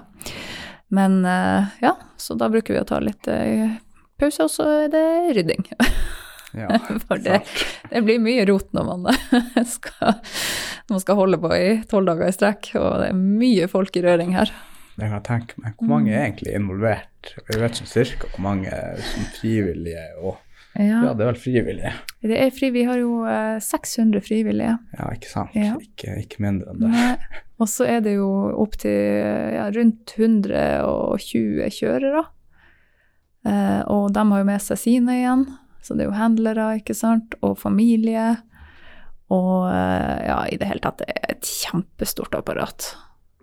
Men eh, ja, så da bruker vi å ta litt eh, pause, og så er det rydding. Ja, For det, det blir mye rot når man skal, når man skal holde på i tolv dager i strekk, og det er mye folk i røring her. det kan jeg tenke meg. Hvor mange er egentlig involvert? Vi vet sånn cirka hvor mange som frivillige og Ja, det er vel frivillige. Det er fri, vi har jo eh, 600 frivillige. Ja, ikke sant? Ja. Ikke, ikke mindre enn det. Og så er det jo opptil ja, rundt 120 kjørere. Eh, og de har jo med seg sine igjen, så det er jo handlere, ikke sant, og familie. Og eh, ja, i det hele tatt, det er et kjempestort apparat.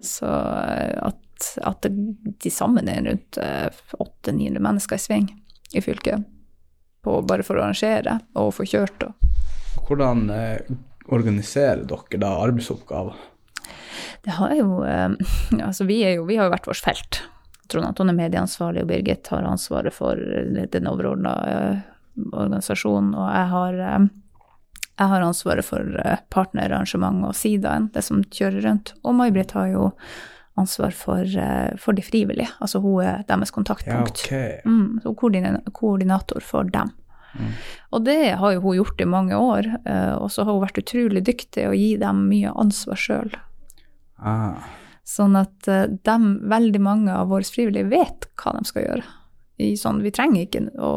Så eh, at, at det de sammen er rundt eh, 800-900 mennesker i sving i fylket, på, bare for å arrangere og få kjørt. Og Hvordan eh, organiserer dere da arbeidsoppgaver? Det har jo eh, Altså, vi, jo, vi har jo hvert vårt felt. Trond Anton er medieansvarlig, og Birgit har ansvaret for den overordna organisasjonen. Og jeg har, eh, jeg har ansvaret for eh, partnerarrangement og sidaen, det som kjører rundt. Og May-Britt har jo ansvar for, eh, for de frivillige. Altså hun er deres Ja, kontaktpunkt. ok. Mm, så koordina- koordinator for dem. Mm. Og det har jo hun gjort i mange år, eh, og så har hun vært utrolig dyktig å gi dem mye ansvar sjøl. Ah. Sånn at eh, dem, veldig mange av våre frivillige vet hva de skal gjøre. I sånn, vi trenger ikke å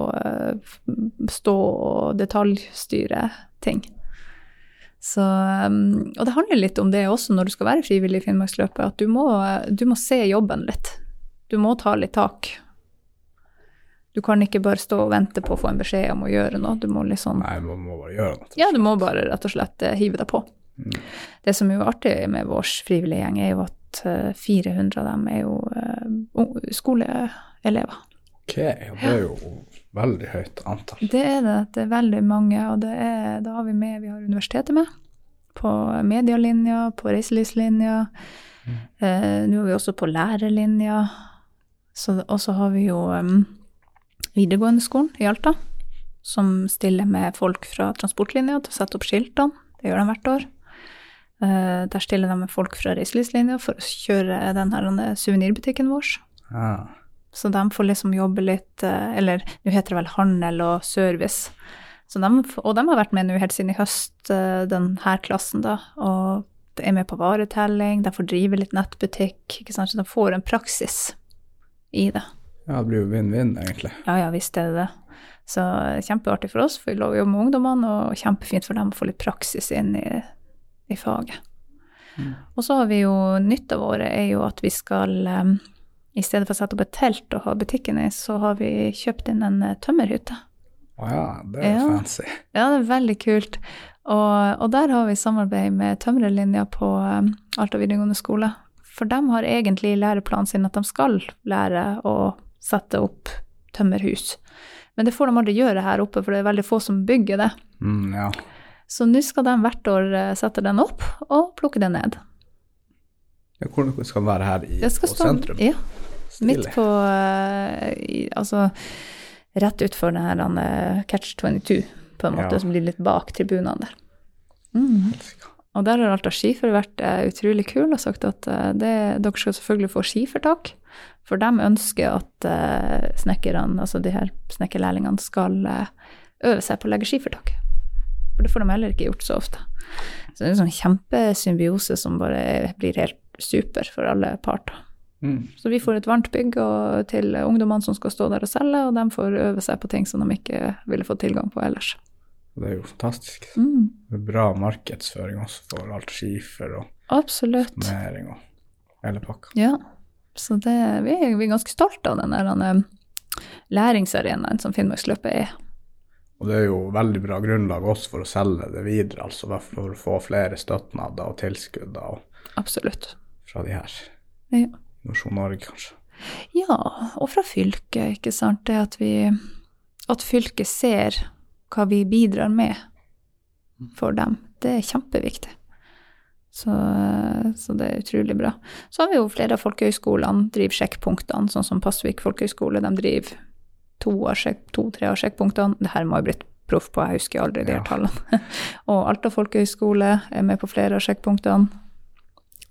stå og detaljstyre ting. Så, um, og det handler litt om det også når du skal være frivillig i Finnmarksløpet, at du må, du må se jobben litt. Du må ta litt tak. Du kan ikke bare stå og vente på å få en beskjed om å gjøre noe. Du må liksom Nei, man må bare gjøre noe. ja, du må bare rett og slett eh, hive deg på. Mm. Det som er jo artig med vår frivillige gjeng, er jo at eh, 400 av dem er jo uh, skoleelever. Ok, det er jo veldig høyt antall. Det er det. Det er veldig mange, og det er, da har vi med Vi har universitetet med. På medialinja, på reiselivslinja. Eh, Nå er vi også på lærerlinja. Og så har vi jo um, videregående skolen i Alta, som stiller med folk fra transportlinja til å sette opp skiltene. Det gjør de hvert år. Eh, der stiller de med folk fra reiselivslinja for å kjøre den her suvenirbutikken vår. Ah. Så de får liksom jobbe litt eh, Eller nå heter det vel handel og service. Så de, og de har vært med nå helt siden i høst, denne den her klassen, da. Og de er med på varetelling, de får drive litt nettbutikk. ikke sant? Så de får en praksis i det. Ja, det blir jo vinn-vinn, egentlig. Ja ja, visst er det det. Så eh, kjempeartig for oss, for vi lover jo med ungdommene, og kjempefint for dem å få litt praksis inn i, i faget. Mm. Og så har vi jo Nytta våre er jo at vi skal eh, I stedet for å sette opp et telt og ha butikken i, så har vi kjøpt inn en eh, tømmerhytte. Å ja, det er Ja. fancy. Ja, det er veldig kult. Og, og der har vi samarbeid med tømrerlinja på um, Alta videregående skole. For de har egentlig i læreplanen sin at de skal lære å sette opp tømmerhus. Men det får de aldri gjøre her oppe, for det er veldig få som bygger det. Mm, ja. Så nå skal de hvert år eh, sette den opp og plukke den ned. ja. Hvor skal den være her i, på sentrum? Ja, midt på eh, Altså rett utfor den her eh, Catch 22, på en måte, Ja. som blir litt bak tribunene der. Mm. Og der har Alta Skifer vært eh, utrolig kul og sagt at det, dere skal selvfølgelig få skifertak. For de ønsker at snekkerne, altså de her snekkerlærlingene, skal øve seg på å legge skifertak. For det får de heller ikke gjort så ofte. Så det er en sånn kjempesymbiose som bare blir helt super for alle parter. Mm. Så vi får et varmt bygg og, til ungdommene som skal stå der og selge, og de får øve seg på ting som de ikke ville fått tilgang på ellers. Det er jo fantastisk. Mm, Det er bra markedsføring også for alt skifer og absolutt. næring og hele pakka. Ja. Så det, vi, er, vi er ganske stolte av den der denne læringsarenaen som Finnmarksløpet er. Og det er jo veldig bra grunnlag også for å selge det videre, altså for å få flere støtnader og tilskudd og Absolutt. fra de her. Ja. Innovasjon Norge, kanskje. Ja, og fra fylket, ikke sant. Det at vi At fylket ser hva vi bidrar med for dem, det er kjempeviktig. Så, så det er utrolig bra. Så har vi jo flere av folkehøyskolene driver sjekkpunktene, sånn som Pasvik folkehøyskole. De driver to-tre to, av sjekkpunktene. Det her må jo blitt proff på, jeg husker aldri de her Ja. tallene. og Alta folkehøyskole er med på flere av sjekkpunktene.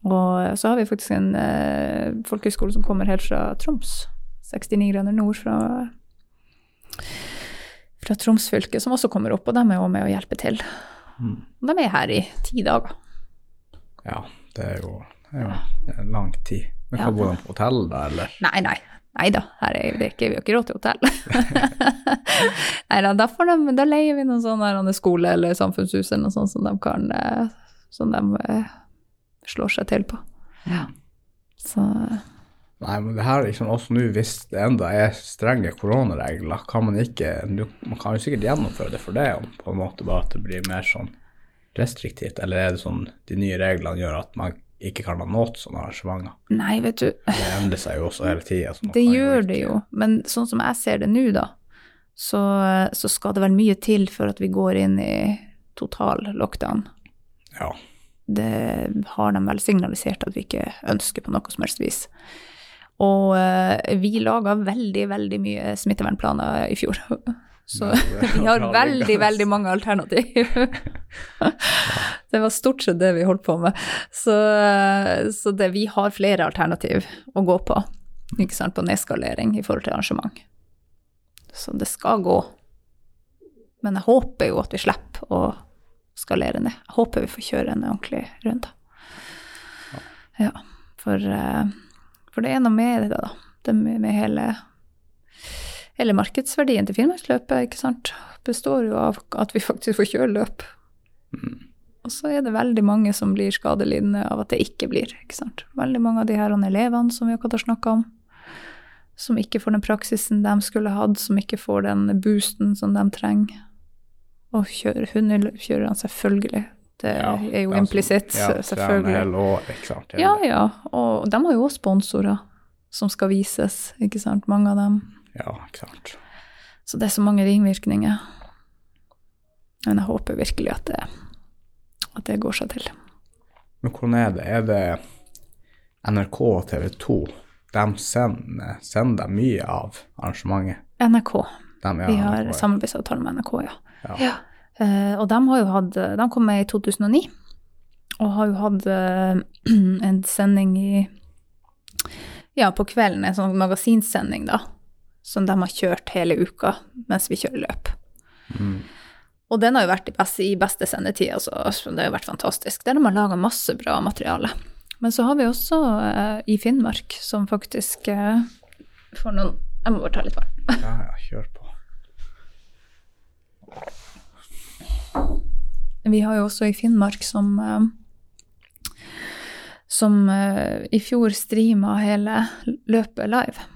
Og så har vi faktisk en eh, folkehøyskole som kommer helt fra Troms. 69 grader nord fra, fra Troms fylke, som også kommer opp, og de er også med å hjelpe til. Mm. De er her i ti dager. Ja, det er jo, det er jo en lang tid. Men Ja. hva bor de på hotell da, eller? Nei, nei. Nei da, her er det ikke, vi har ikke råd til hotell. nei da, da, de, da leier vi noen sånne skole eller samfunnshus eller noe sånt som de kan eh, Som de eh, slår seg til på. Ja. Så Nei, men det her er liksom også nå, hvis det enda er strenge koronaregler, kan man ikke Man kan jo sikkert gjennomføre det for det, om på en måte bare at det blir mer sånn restriktivt, eller er det sånn de nye reglene gjør at man ikke kan ha noe sånne arrangementer? Nei, vet du. Det endrer seg jo også hele tida. Det gjør det jo, men sånn som jeg ser det nå, da, så, så skal det vel mye til for at vi går inn i total lockdown. Ja. Det har de vel signalisert at vi ikke ønsker på noe som helst vis. Og eh, vi laga veldig, veldig mye smittevernplaner i fjor. Så vi har veldig, veldig mange alternativ. Det var stort sett det vi holdt på med. Så, eh, så det, vi har flere alternativ å gå på, ikke sant, på nedskalering i forhold til arrangement. Så det skal gå. Men jeg håper jo at vi slipper å skalere ned. Jeg håper vi får kjøre en ordentlig runde. Ja, for, eh, for det er noe med det, da. Det med, med hele, hele markedsverdien til Finnmarksløpet, ikke sant, består jo av at vi faktisk får kjøre løp. Mm. Og så er det veldig mange som blir skadelidende av at det ikke blir. ikke sant? Veldig mange av de her elevene som vi akkurat har snakka om, som ikke får den praksisen de skulle hatt, som ikke får den boosten som de trenger. Og kjøre hundeløp kjører han selvfølgelig. Det Ja, er jo de implisitt, ja, selvfølgelig. ikke sant. Ja, ja. Og de har jo også sponsorer som skal vises, ikke sant. Mange av dem. ja, ikke sant. Så det er så mange ringvirkninger. Men jeg håper virkelig at det, at det går seg til. Men hvordan er det? Er det NRK og TV 2? De sender, sender mye av arrangementet? NRK. De, ja, Vi har NRK, ja. samarbeidsavtale med NRK, ja. Ja. ja. Eh, og de har jo hatt De kom med i 2009, og har jo hatt uh, en sending i Ja, på kvelden, en sånn magasinsending, da. Som de har kjørt hele uka mens vi kjører løp. Mm. Og den har jo vært i beste, i beste sendetid, altså. så det har jo vært fantastisk. Der har man laga masse bra materiale. Men så har vi også uh, i Finnmark, som faktisk eh, får noen Jeg må bare ta litt vann. ja, ja, kjør på. Vi har jo også i Finnmark som eh, som eh, i fjor streama hele løpet live.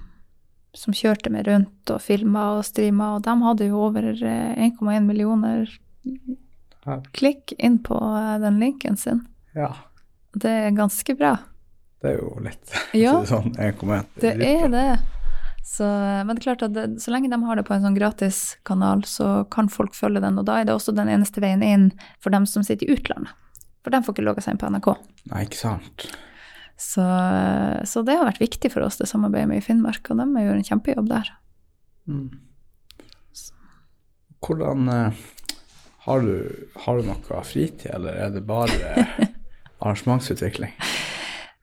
Som kjørte meg rundt og filma og streama, og de hadde jo over eh, 1,1 millioner klikk inn på eh, den linken sin. Ja, Det er ganske bra. det er jo litt Ja. sånn 1,1. Det er det. Så, men det er klart at det, så lenge de har det på en sånn gratis kanal, så kan folk følge den. Og da er det også den eneste veien inn for dem som sitter i utlandet. For de får ikke logga seg inn på NRK. Nei, ikke sant. Så, så det har vært viktig for oss, det samarbeidet med i Finnmark, og de gjør en kjempejobb der. Mm. Hvordan eh, har, du, har du noe fritid, eller er det bare arrangementsutvikling?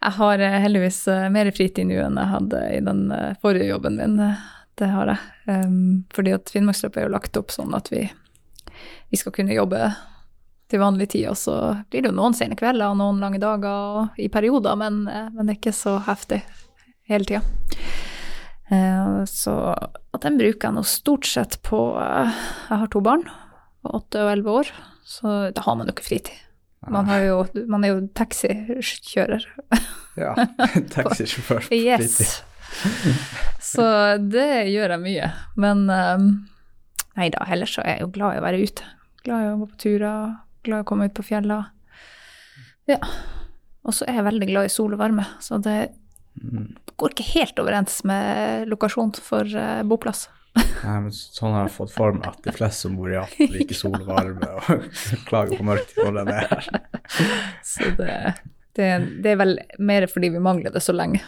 Jeg har eh, heldigvis eh, mer fritid nå enn jeg hadde i den eh, forrige jobben min. Det har jeg. Um, fordi at Finnmarksløpet er jo lagt opp sånn at vi, vi skal kunne jobbe til vanlig tid, og så blir det jo noen sene kvelder og noen lange dager og, i perioder, men, men det er ikke så heftig hele tida. Eh, så at den bruker jeg nå stort sett på Jeg har to barn, åtte og elleve år, så da har man jo ikke fritid. Man, har jo, man er jo taxikjører. Ja, taxisjåfør. på Yes. Så det gjør jeg mye. Men um, nei da, ellers så er jeg jo glad i å være ute. Glad i å gå på turer, glad i å komme ut på fjella. Ja. Og så er jeg veldig glad i sol og varme, så det Mm. går ikke helt overens med lokasjon for uh, boplass. Nei, men sånn har jeg fått for meg at de fleste som bor i Alta, liker sol og varme og klager på mørket når den er her. Så det, det, det er vel mer fordi vi mangler det så lenge.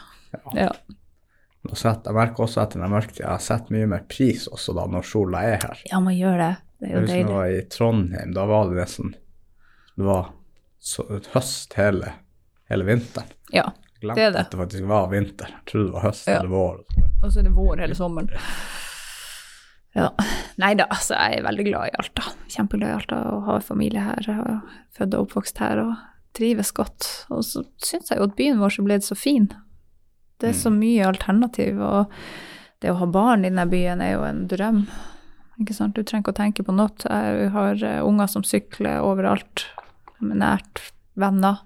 Ja. Og Sett, jeg merker også etter den mørketida, jeg setter mye mer pris også da når sola er her. ja, man gjør det. Det er jo deilig. jeg var i Trondheim, da var det nesten Det var så, høst hele, hele vinteren. Ja, glemte Det er det. at det faktisk var vinter. Jeg trodde det var høst Ja. eller vår. og så er det vår hele sommeren. Ja. Nei da, altså jeg er veldig glad i Alta. Kjempeglad i Alta og har familie her. Jeg er født og oppvokst her og trives godt. Og så syns jeg jo at byen vår så ble så fin. Det er så mye alternativ, og det å ha barn i denne byen er jo en drøm. Ikke sant? Du trenger ikke å tenke på noe. Jeg har eh, unger som sykler overalt. Er nært venner.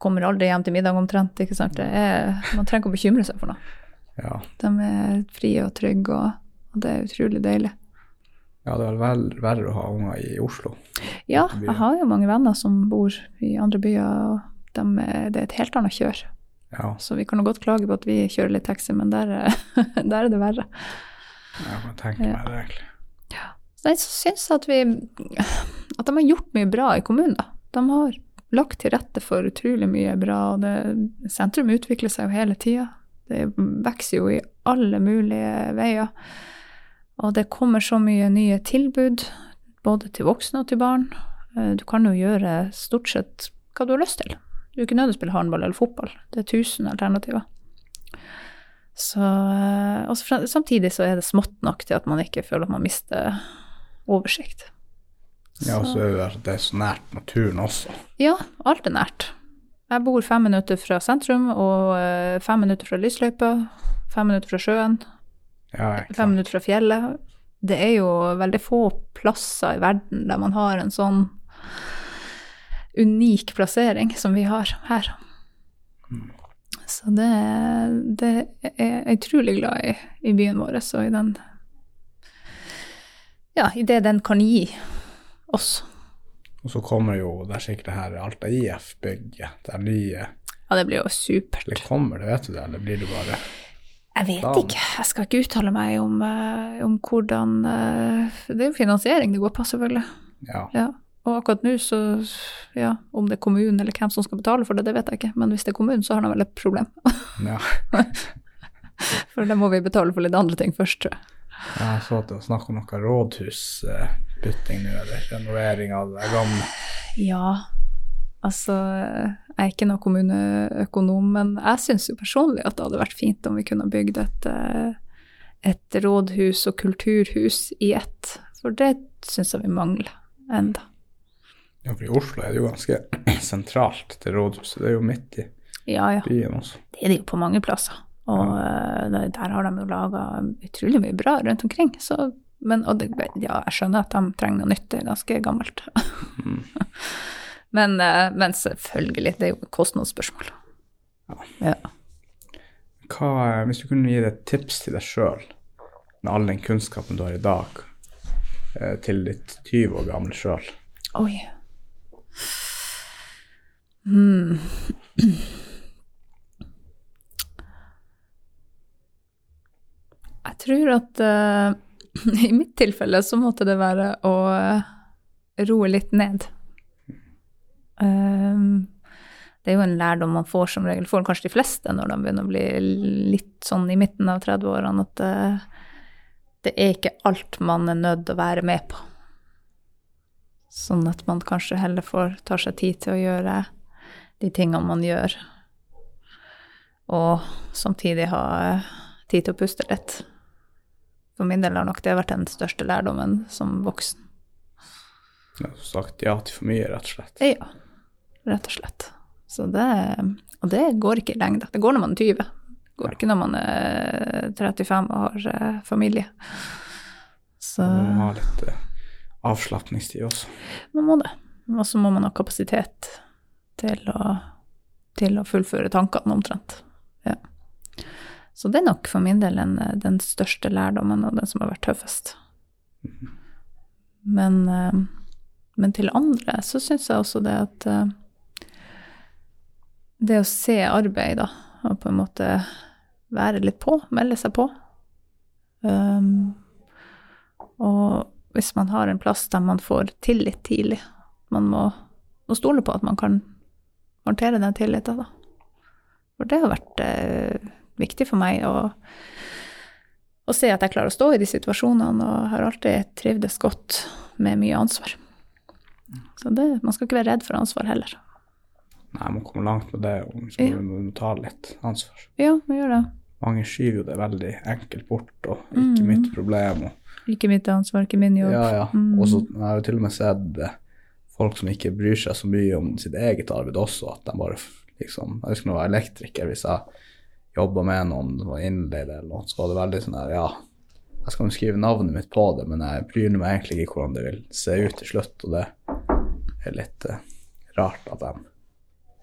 Kommer aldri hjem til middag omtrent. ikke sant? Det er, man trenger ikke å bekymre seg for noe. Ja. De er frie og trygge, og, og det er utrolig deilig. ja, det er vel verre å ha unger i Oslo. Ja, jeg har jo mange venner som bor i andre byer, og de det er et helt annet kjør. Ja, Så vi kan jo godt klage på at vi kjører litt taxi, men der, er- der er det verre. jeg kan tenke meg det egentlig. Så jeg syns at vi At de har gjort mye bra i kommunen, da. De har lagt til rette for utrolig mye bra, og det, sentrum utvikler seg jo hele tida. Det vokser jo i alle mulige veier. Og det kommer så mye nye tilbud, både til voksne og til barn. Eh, Du kan jo gjøre stort sett hva du har lyst til. Du er ikke nødt til å spille håndball eller fotball. Det er tusen alternativer. Så, eh, og samtidig så er det smått nok til at man ikke føler at man mister oversikt. Ja, og så er det, så nært naturen også. Ja, alt er nært. Jeg bor fem minutter fra sentrum og eh, fem minutter fra lysløypa, fem minutter fra sjøen, Ja, fem minutter fra fjellet. Det er jo veldig få plasser i verden der man har en sånn unik plassering som vi har her. Så det, det er jeg utrolig glad i, i byen vår og i den Ja, i det den kan gi oss. Og så kommer jo det er sikkert det her Alta IF-bygget, det nye Ja, det blir jo supert. Eller kommer det, vet du det, eller blir det bare Jeg vet da. ikke. Jeg skal ikke uttale meg om, eh, om hvordan eh, Det er jo finansiering det går på, selvfølgelig. Ja. Ja. Og akkurat nå, så ja, om det er kommunen eller hvem som skal betale for det, det vet jeg ikke. Men hvis det er kommunen, så har de vel et problem. ja. For da må vi betale for litt andre ting først, tror jeg. Jeg så at det var snakk om noe rådhusbytting nå, eller renovering av det gamle. Ja, altså Jeg er ikke noen kommuneøkonom, men jeg syns jo personlig at det hadde vært fint om vi kunne bygd et, eh, et rådhus og kulturhus i ett. For det syns jeg vi mangler enda. Ja, for i Oslo er det jo ganske sentralt til rådhuset. Det er jo midt i Ja, ja. byen også. Det er det jo på mange plasser. Og ja. der har de jo laga utrolig mye bra rundt omkring. Så, men, og det, ja, jeg skjønner at de trenger noe nytt, det er ganske gammelt. men, eh, men selvfølgelig, det er jo kostnadsspørsmål. Ja. Hva, eh, hvis du kunne gi deg et tips til deg sjøl, med all den kunnskapen du har i dag, eh, til ditt 20 år gamle sjøl, Oi. Mm. Jeg tror at uh, i mitt tilfelle så måtte det være å roe litt ned. Um, det er jo en lærdom man får som regel, får kanskje de fleste når de begynner å bli litt sånn i midten av 30-årene, at eh, det er ikke alt man er nødt til å være med på. Sånn at man kanskje heller får ta seg tid til å gjøre de tingene man gjør, og samtidig ha eh, tid til å puste litt. For min del har nok det vært den største lærdommen som voksen. ja, som sagt ja til for mye, rett og slett. Ja, rett og slett. Så det, og det går ikke i lengda. Det går når man er 20. Det går ikke når man er 35 og har eh, familie. Så Man må ha litt eh, avslapningstid også. man må det. Og så må man ha kapasitet til å, til å fullføre tankene omtrent. Ja. Så det er nok for min del en, den største lærdommen og den som har vært tøffest. Men, eh, men til andre så syns jeg også det at eh, det å se arbeid, da, og på en måte være litt på, melde seg på um, Og hvis man har en plass der man får tillit tidlig, man må, må stole på at man kan håndtere den tilliten, da. For det har vært eh, viktig for meg å, å se at jeg klarer å stå i de situasjonene, og har alltid trivdes godt med mye ansvar. Så det, man skal ikke være redd for ansvar heller. Nei, man kommer langt med det, og så Ja. må ta litt ansvar. Ja, man gjør det. Mange skyver jo det veldig enkelt bort, og ikke Mm. mitt problem. Og, Ikke mitt ansvar, ikke min jobb. ja, ja. Mm. Og så jeg har jo til og med sett eh, folk som ikke bryr seg så mye om sitt eget arbeid også, at de bare liksom Jeg husker når jeg var elektriker, hvis jeg jobba med noen som var innleid eller noe, så var det veldig sånn her, ja Jeg skal jo skrive navnet mitt på det, men jeg bryr meg egentlig ikke hvordan det vil se ut til slutt, og det er litt uh, rart at de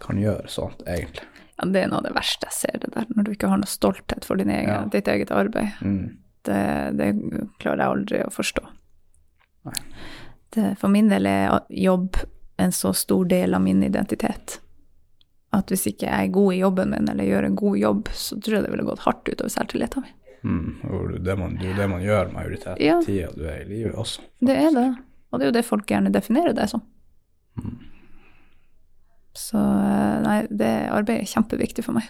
kan gjøre sånt, egentlig. Ja, det er noe av det verste jeg ser, det der, når du ikke har noe stolthet for din egen, Ja. ditt eget arbeid. Mm. Det, det klarer jeg aldri å forstå. Det, for min del er jobb en så stor del av min identitet at hvis ikke jeg er god i jobben min, eller gjør en god jobb, så tror jeg det ville gått hardt utover selvtilliten min. Mm. Det, man, det er jo det man gjør majoriteten Ja. av tida du er i livet også. Det er det, og det er jo det folk gjerne definerer deg som. Mm. Så eh, nei, det arbeidet er kjempeviktig for meg.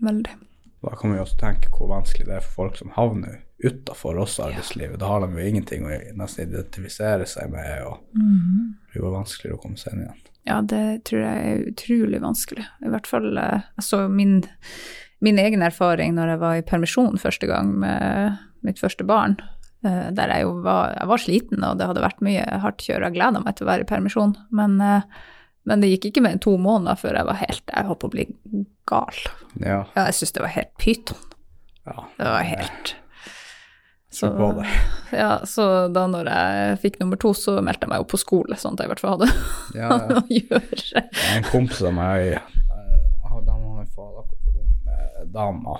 Veldig. Da kan jo også tenke hvor vanskelig det er for folk som havner utafor også arbeidslivet. Da har de jo ingenting å nesten identifisere seg med, og det blir jo vanskeligere å komme seg inn igjen. Ja, det tror jeg er utrolig vanskelig. I hvert fall eh, Jeg så min, min egen erfaring når jeg var i permisjon første gang med mitt første barn. Eh, der jeg jo var, jeg var sliten, og det hadde vært mye hardt kjør. Jeg gleda meg til å være i permisjon. Men, eh, men det gikk ikke mer enn to måneder før jeg var helt Jeg holdt på å bli gal. Ja. Ja, jeg syns det var helt pyton. ja. Det var helt Så. Ja, så da når jeg fikk nummer to, så meldte jeg meg opp på skole, sånn at jeg i hvert fall hadde Ja, ja. å gjøre. En kompis av meg eh, De har unge med dama.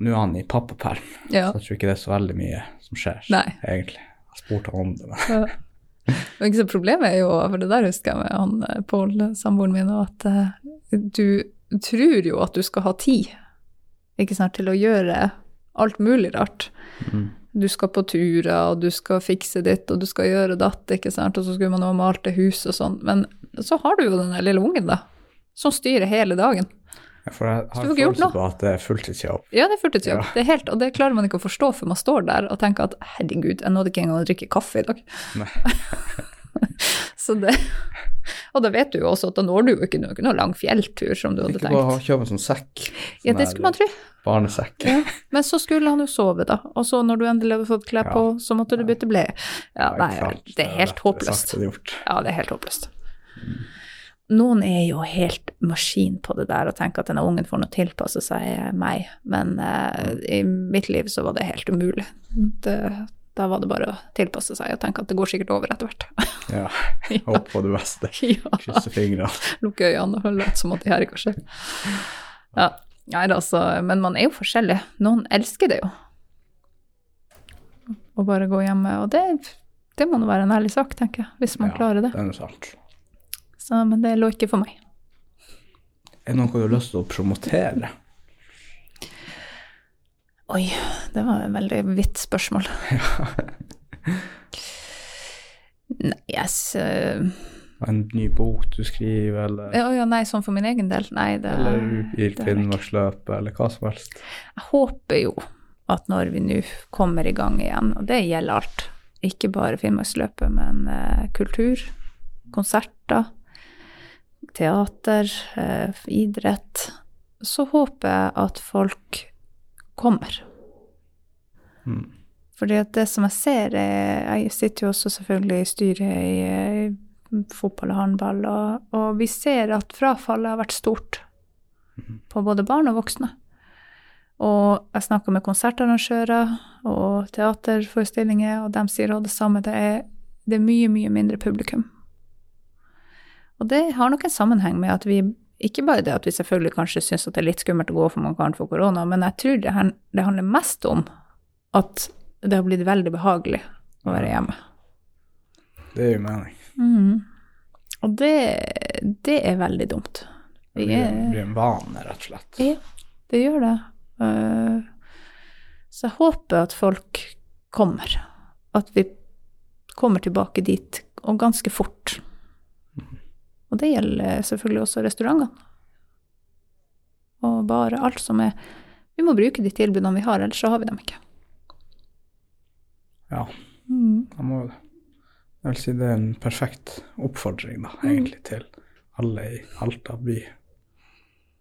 Nå er han i pappaperm, Ja. så jeg tror ikke det er så veldig mye som skjer, Nei. egentlig. Jeg spurte han om det, men Ikke så problemet er jo, for det der husker jeg med han eh, Pål, samboeren min, at eh, du tror jo at du skal ha tid, ikke sant, til å gjøre alt mulig rart. mm. Du skal på turer, og du skal fikse ditt, og du skal gjøre datt, ikke sant, og så skulle man ha malt det huset og sånn. Men så har du jo den lille ungen, da, som styrer hele dagen. For jeg har en følelse på at det er fulltidsjobb. Ja, det er fulltidsjobb. Ja. Det er helt, og det klarer man ikke å forstå før man står der og tenker at herregud, jeg nådde ikke engang å drikke kaffe i dag. Så det, og da vet du jo også at da når du jo ikke noe, noe lang fjelltur som du hadde Ikke bare kjøpe en sånn sekk. Ja, det skulle man tro. Barnesekk. Ja. Men så skulle han jo sove, da. Og så når du endelig hadde fått klær Ja. på, så måtte du bytte bleie. Ja, nei, det er helt håpløst. Ja, det er helt håpløst. Noen er jo helt maskin på det der og tenker at denne ungen får noe tilpasse seg meg, men uh, i mitt liv så var det helt umulig. Det, da var det bare å tilpasse seg og tenke at det går sikkert over etter hvert. Ja. Ja. Håp på det beste. ja. Krysse fingrene. Lukke øynene og late som at det her ikke skjer. Ja. Nei, altså, men man er jo forskjellig. Noen elsker det jo. Å bare gå hjemme. Og det, det må nå være en ærlig sak, tenker jeg, hvis man Ja, klarer det. Det er sant. Så, men det lå ikke for meg. Er det noe du har lyst til å promotere? Oi, det var et veldig vidt spørsmål. Nei, yes. En ny bok du skriver, eller, ja, ja, Nei, sånn for min egen del. Nei, det, eller i Finnmarksløpet, eller hva som helst? Jeg håper jo at når vi nå kommer i gang igjen, og det gjelder alt, ikke bare Finnmarksløpet, men eh, kultur, konserter, teater, eh, idrett, så håper jeg at folk kommer. Mm. Fordi at det som jeg ser er Jeg sitter jo også selvfølgelig i styret i, i fotball og håndball, og, og vi ser at frafallet har vært stort på både barn og voksne. Og jeg snakker med konsertarrangører og teaterforestillinger, og de sier også det samme. Det er, det er mye, mye mindre publikum. Og det har nok en sammenheng med at vi ikke bare det at vi selvfølgelig kanskje syns at det er litt skummelt å gå for man kan få korona, men jeg tror det, her, det handler mest om at det har blitt veldig behagelig å være hjemme. Det gir mening. Mm. Og det, det er veldig dumt. Det Vi blir, er, blir en vane, rett og slett. Ja, det gjør det. Eh, Så jeg håper at folk kommer. At vi kommer tilbake dit, og ganske fort. Og det gjelder selvfølgelig også restaurantene. Og bare alt som er Vi må bruke de tilbudene vi har, ellers så har vi dem ikke. Ja, Mm. jeg må. Jeg vil si det er en perfekt oppfordring, da, Mm. egentlig, til alle i Alta by.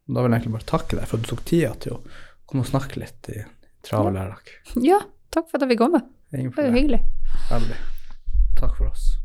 Da vil jeg egentlig bare takke deg for at du tok tida til å komme og snakke litt i travel hverdag. Ja, takk for at jeg fikk komme. Det var jo hyggelig. Veldig. Takk for oss.